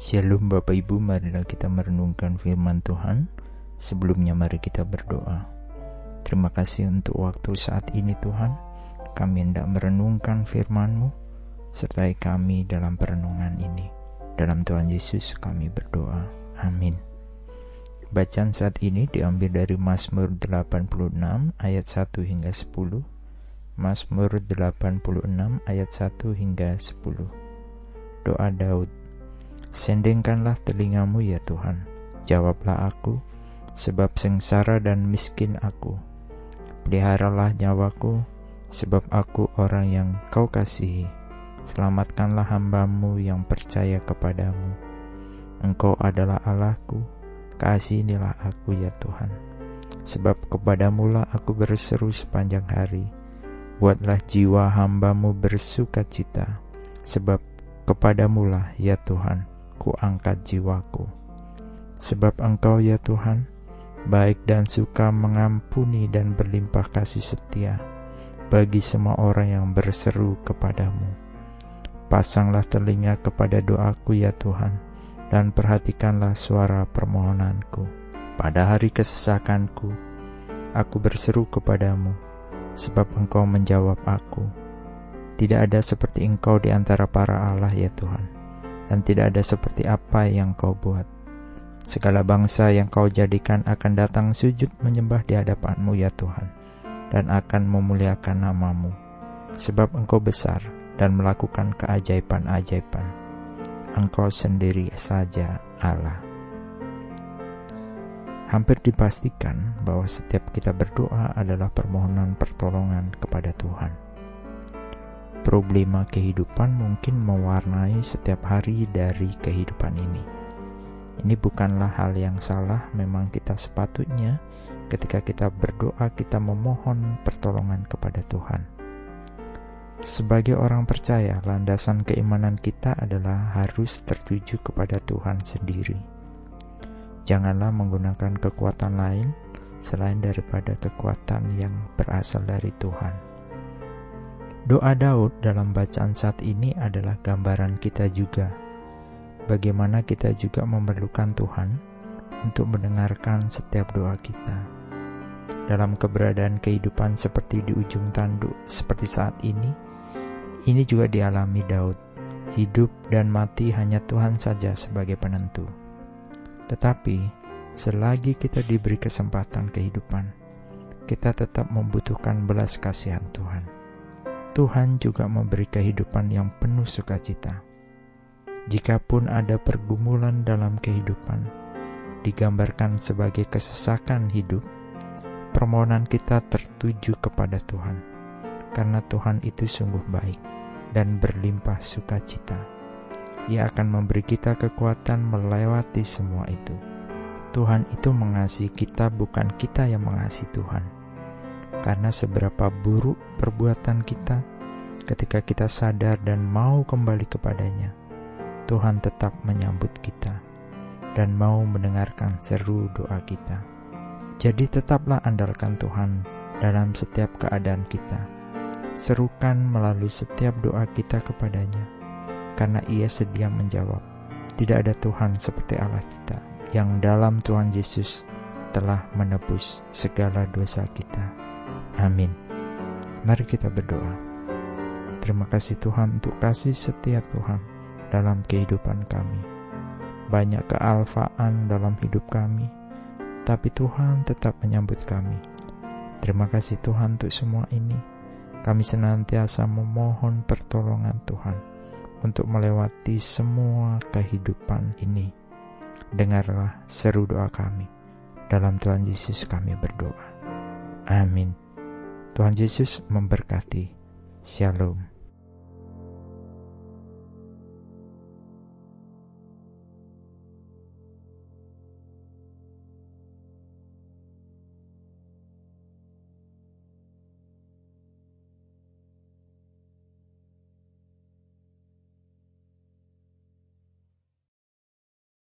Shalom Bapak Ibu, marilah kita merenungkan firman Tuhan. Sebelumnya mari kita berdoa. Terima kasih untuk waktu saat ini Tuhan. Kami hendak merenungkan firman-Mu, sertai kami dalam perenungan ini. Dalam Tuhan Yesus kami berdoa. Amin. Bacaan saat ini diambil dari Mazmur 86 ayat 1 hingga 10. Mazmur 86 ayat 1 hingga 10. Doa Daud Sendengkanlah telingamu ya Tuhan, jawablah aku, sebab sengsara dan miskin aku. Peliharalah nyawaku, sebab aku orang yang kau kasihi. Selamatkanlah hambamu yang percaya kepadamu. Engkau adalah Allahku, kasihinilah aku ya Tuhan. Sebab kepadamulah aku berseru sepanjang hari. Buatlah jiwa hambamu bersuka cita, sebab kepadamulah ya Tuhan ku angkat jiwaku. Sebab Engkau ya Tuhan, baik dan suka mengampuni dan berlimpah kasih setia bagi semua orang yang berseru kepadamu. Pasanglah telinga kepada doaku ya Tuhan, dan perhatikanlah suara permohonanku. Pada hari kesesakanku, aku berseru kepadamu, sebab Engkau menjawab aku. Tidak ada seperti Engkau di antara para Allah ya Tuhan dan tidak ada seperti apa yang kau buat. Segala bangsa yang kau jadikan akan datang sujud menyembah di hadapanmu ya Tuhan, dan akan memuliakan namamu, sebab engkau besar dan melakukan keajaiban-ajaiban. Engkau sendiri saja Allah. Hampir dipastikan bahwa setiap kita berdoa adalah permohonan pertolongan kepada Tuhan problema kehidupan mungkin mewarnai setiap hari dari kehidupan ini. Ini bukanlah hal yang salah, memang kita sepatutnya ketika kita berdoa kita memohon pertolongan kepada Tuhan. Sebagai orang percaya, landasan keimanan kita adalah harus tertuju kepada Tuhan sendiri. Janganlah menggunakan kekuatan lain selain daripada kekuatan yang berasal dari Tuhan. Doa Daud dalam bacaan saat ini adalah gambaran kita juga. Bagaimana kita juga memerlukan Tuhan untuk mendengarkan setiap doa kita. Dalam keberadaan kehidupan seperti di ujung tanduk seperti saat ini, ini juga dialami Daud. Hidup dan mati hanya Tuhan saja sebagai penentu. Tetapi, selagi kita diberi kesempatan kehidupan, kita tetap membutuhkan belas kasihan Tuhan. Tuhan juga memberi kehidupan yang penuh sukacita. Jikapun ada pergumulan dalam kehidupan, digambarkan sebagai kesesakan hidup, permohonan kita tertuju kepada Tuhan, karena Tuhan itu sungguh baik dan berlimpah sukacita. Ia akan memberi kita kekuatan melewati semua itu. Tuhan itu mengasihi kita, bukan kita yang mengasihi Tuhan karena seberapa buruk perbuatan kita, ketika kita sadar dan mau kembali kepadanya, Tuhan tetap menyambut kita dan mau mendengarkan seru doa kita. Jadi tetaplah andalkan Tuhan dalam setiap keadaan kita. Serukan melalui setiap doa kita kepadanya, karena ia sedia menjawab. Tidak ada Tuhan seperti Allah kita, yang dalam Tuhan Yesus telah menebus segala dosa kita. Amin. Mari kita berdoa. Terima kasih Tuhan untuk kasih setia Tuhan dalam kehidupan kami. Banyak kealfaan dalam hidup kami, tapi Tuhan tetap menyambut kami. Terima kasih Tuhan untuk semua ini. Kami senantiasa memohon pertolongan Tuhan untuk melewati semua kehidupan ini. Dengarlah seru doa kami. Dalam Tuhan Yesus kami berdoa. Amin. Tuhan Yesus memberkati. 下路。